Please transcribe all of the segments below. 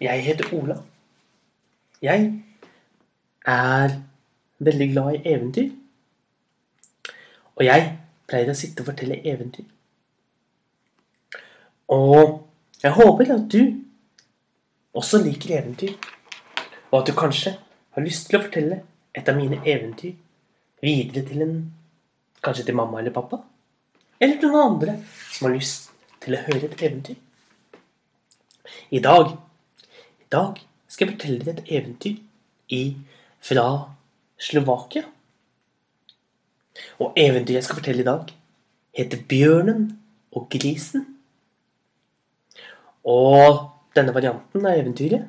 Jeg heter Ola. Jeg er veldig glad i eventyr. Og jeg pleier å sitte og fortelle eventyr. Og jeg håper at du også liker eventyr. Og at du kanskje har lyst til å fortelle et av mine eventyr videre til en Kanskje til mamma eller pappa? Eller til noen andre som har lyst til å høre et eventyr. I dag dag skal jeg fortelle dere et eventyr i, fra Slovakia. Og eventyret jeg skal fortelle i dag, heter 'Bjørnen og grisen'. Og denne varianten av eventyret,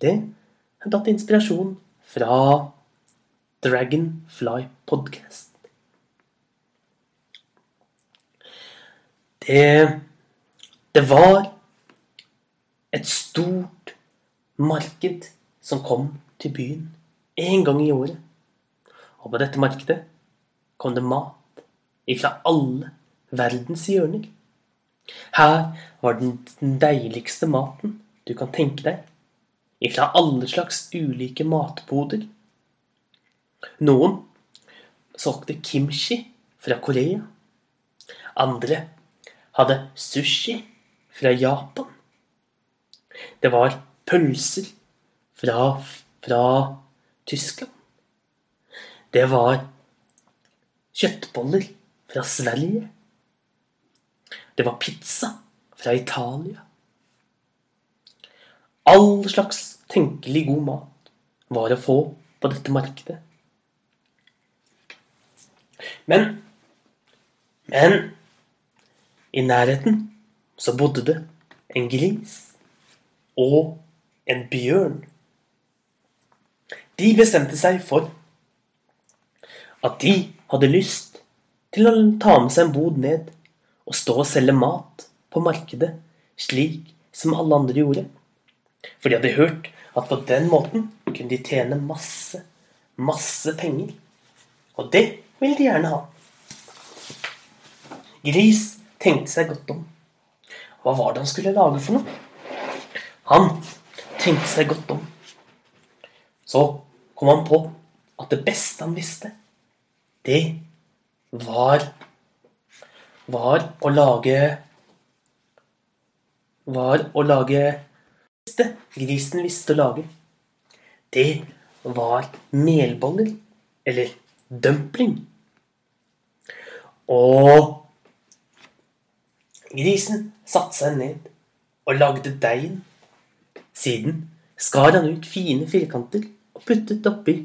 det har tatt inspirasjon fra Dragonfly Podcast. Det, det var et stort marked som kom til byen en gang i året. Og på dette markedet kom det mat ifra alle verdens hjørner. Her var den deiligste maten du kan tenke deg, ifra alle slags ulike matboder. Noen solgte kimchi fra Korea. Andre hadde sushi fra Japan. Det var pølser fra, fra Tyskland. Det var kjøttboller fra Sverige. Det var pizza fra Italia. All slags tenkelig god mat var å få på dette markedet. Men Men i nærheten så bodde det en gris og en bjørn. De bestemte seg for at de hadde lyst til å ta med seg en bod ned og stå og selge mat på markedet slik som alle andre gjorde. For de hadde hørt at på den måten kunne de tjene masse, masse penger. Og det ville de gjerne ha. Gris tenkte seg godt om. Hva var det han skulle lage for noe? Han tenkte seg godt om. Så kom han på at det beste han visste, det var var å lage Var å lage Det grisen visste å lage, det var melboller. Eller dumpling. Og grisen satte seg ned og lagde deigen. Siden skar han ut fine firkanter og puttet oppi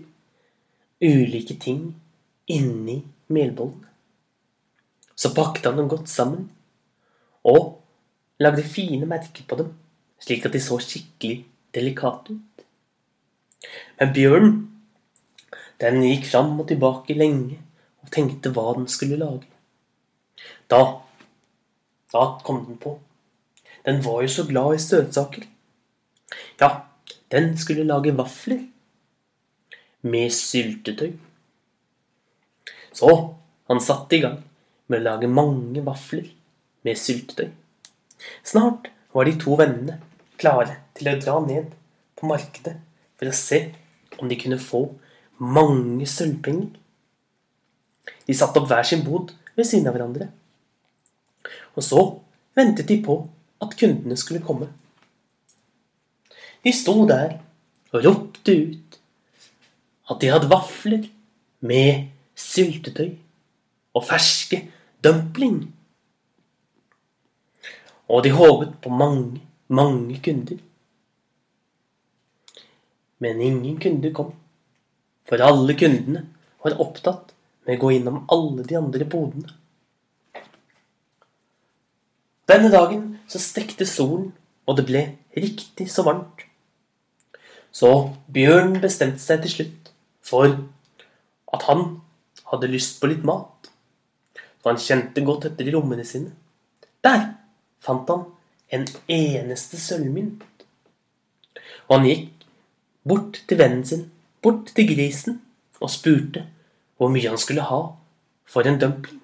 ulike ting inni melbollen. Så pakket han dem godt sammen og lagde fine merker på dem, slik at de så skikkelig delikate ut. Men bjørnen, den gikk fram og tilbake lenge og tenkte hva den skulle lage. Da, da kom den på. Den var jo så glad i søtsaker. Ja, den skulle lage vafler med syltetøy. Så han satte i gang med å lage mange vafler med syltetøy. Snart var de to vennene klare til å dra ned på markedet for å se om de kunne få mange sølvpenger. De satte opp hver sin bod ved siden av hverandre. Og så ventet de på at kundene skulle komme. De sto der og ropte ut at de hadde vafler med syltetøy og ferske dumpling. Og de håpet på mange, mange kunder. Men ingen kunder kom, for alle kundene var opptatt med å gå innom alle de andre bodene. Denne dagen så stekte solen, og det ble riktig så varmt. Så bjørnen bestemte seg til slutt for at han hadde lyst på litt mat. Så han kjente godt etter i lommene sine. Der fant han en eneste sølvmynt. Og han gikk bort til vennen sin, bort til grisen, og spurte hvor mye han skulle ha for en dumpling.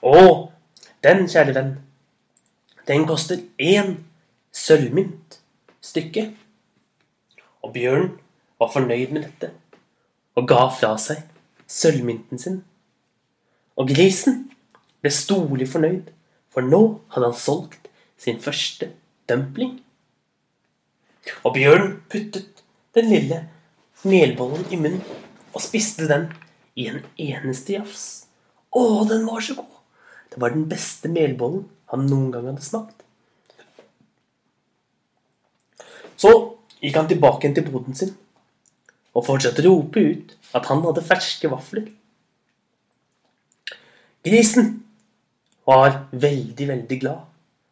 Å, den, kjære venn, den koster én sølvmynt, stykket. Og bjørnen var fornøyd med dette og ga fra seg sølvmynten sin. Og grisen ble storlig fornøyd, for nå hadde han solgt sin første dumpling. Og bjørnen puttet den lille melbollen i munnen og spiste den i en eneste jafs. Å, den var så god! Det var den beste melbollen han noen gang hadde smakt. Så gikk han tilbake til boden sin og fortsatte å rope ut at han hadde ferske vafler. Grisen var veldig, veldig glad.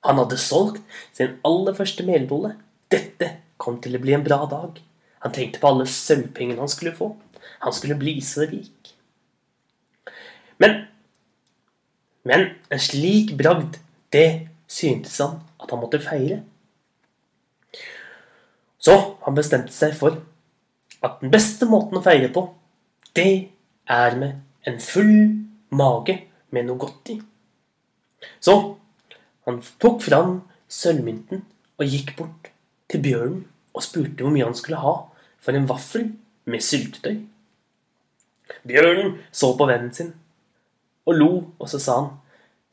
Han hadde solgt sin aller første melbolle. Dette kom til å bli en bra dag. Han tenkte på alle sølvpengene han skulle få. Han skulle bli så rik. Men Men en slik bragd, det syntes han at han måtte feire. Så han bestemte seg for at den beste måten å feire på, det er med en full mage med noe godt i. Så han tok fram sølvmynten og gikk bort til bjørnen og spurte hvor mye han skulle ha for en vaffel med syltetøy. Bjørnen så på vennen sin og lo, og så sa han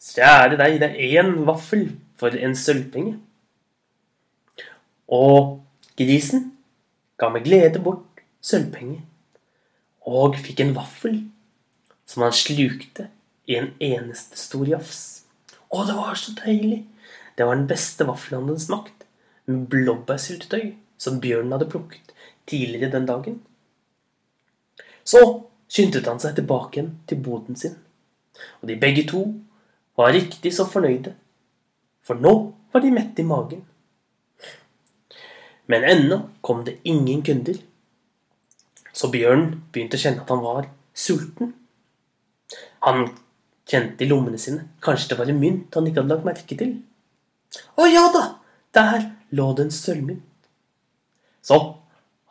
Kjære deg, det er én vaffel for en sølvpenge. Og grisen ga med glede bort sølvpenge og fikk en vaffel som han slukte i en eneste stor jafs. Å, det var så deilig! Det var den beste vaffelen han smakt, med blåbærsyltetøy som bjørnen hadde plukket tidligere den dagen. Så skyndte han seg tilbake igjen til boden sin, og de begge to var riktig så fornøyde, for nå var de mette i magen. Men ennå kom det ingen kunder, så bjørnen begynte å kjenne at han var sulten. Han kjente i lommene sine, kanskje det var en mynt han ikke hadde lagt merke til. Å ja da, der lå det en sølvmynt. Så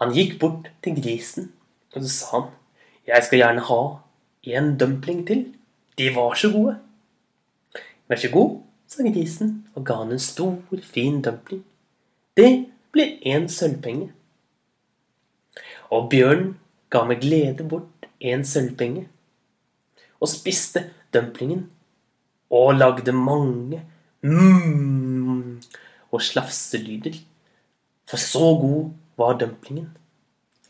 han gikk bort til grisen, og så sa han, jeg skal gjerne ha en dumpling til. De var så gode. Vær så god, sa grisen og ga han en stor, fin dumpling. Det ble én sølvpenge. Og bjørnen ga med glede bort en sølvpenge og spiste dumplingen og lagde mange mm og slafselyder. For så god var dumplingen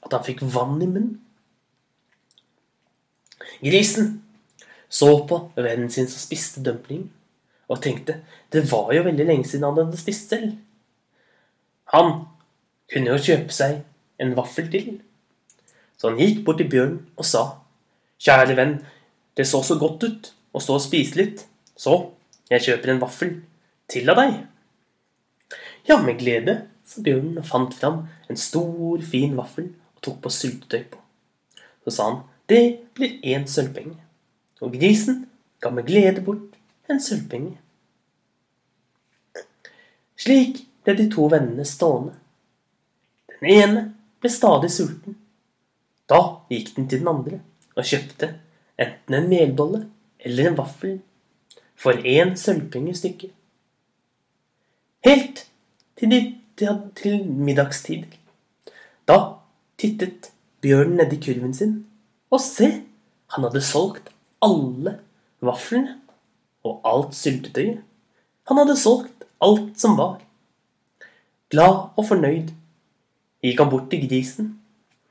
at han fikk vann i munnen. Grisen så på vennen sin som spiste dumplingen, og tenkte det var jo veldig lenge siden han hadde spist selv. Han kunne jo kjøpe seg en vaffel til. Så han gikk bort til bjørnen og sa, Kjære venn, det så så godt ut å stå og spise litt, så jeg kjøper en vaffel til av deg. Ja, med glede, sa bjørnen og fant fram en stor, fin vaffel og tok på syltetøy på. Så sa han, det blir én sølvpenge. Og grisen ga med glede bort en sølvpenge. Slik ble de to vennene stående. Den ene ble stadig sulten. Da gikk den til den andre og kjøpte enten en melbolle eller en vaffel for én sølvpenge stykket. Helt til, de, til middagstider. Da tittet bjørnen nedi kurven sin, og se, han hadde solgt alle vaflene og alt syltetøyet. Han hadde solgt alt som var. Glad og fornøyd gikk han bort til grisen.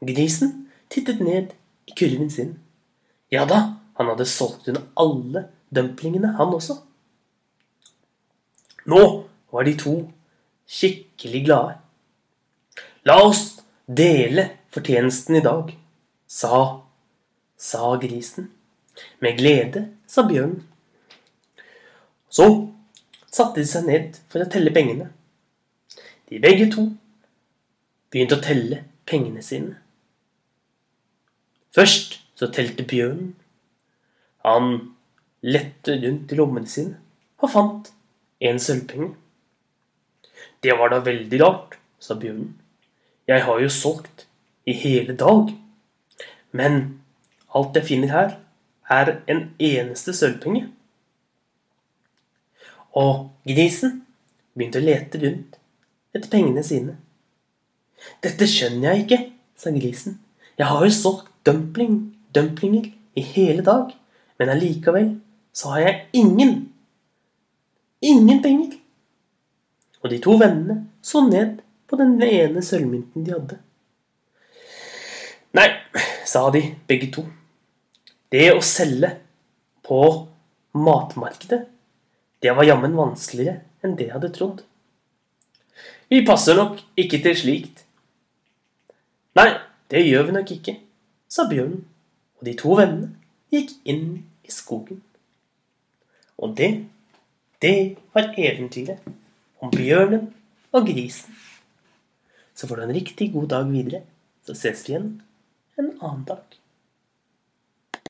Grisen tittet ned i kurven sin. Ja da, han hadde solgt unna alle dumplingene, han også. Nå var de to skikkelig glade. La oss dele fortjenesten i dag, sa, sa grisen. Med glede, sa bjørnen. Så satte de seg ned for å telle pengene. De begge to begynte å telle pengene sine. Først så telte bjørnen. Han lette rundt i lommene sine og fant en sølvpenge. Det var da veldig rart, sa bjørnen. Jeg har jo solgt i hele dag. Men alt jeg finner her, er en eneste sølvpenge. Og grisen begynte å lete rundt etter pengene sine. Dette skjønner jeg ikke, sa grisen. Jeg har jo solgt dumpling, dumplinger i hele dag, men allikevel så har jeg ingen, ingen penger. Og de to vennene så ned på den ene sølvmynten de hadde. Nei, sa de begge to. Det å selge på matmarkedet, det var jammen vanskeligere enn det jeg hadde trodd. Vi passer nok ikke til slikt. Nei, det gjør vi nok ikke, sa bjørnen, og de to vennene gikk inn i skogen. Og det, det var eventyret om bjørnen og grisen. Så får du en riktig god dag videre. Så ses vi igjen en annen dag.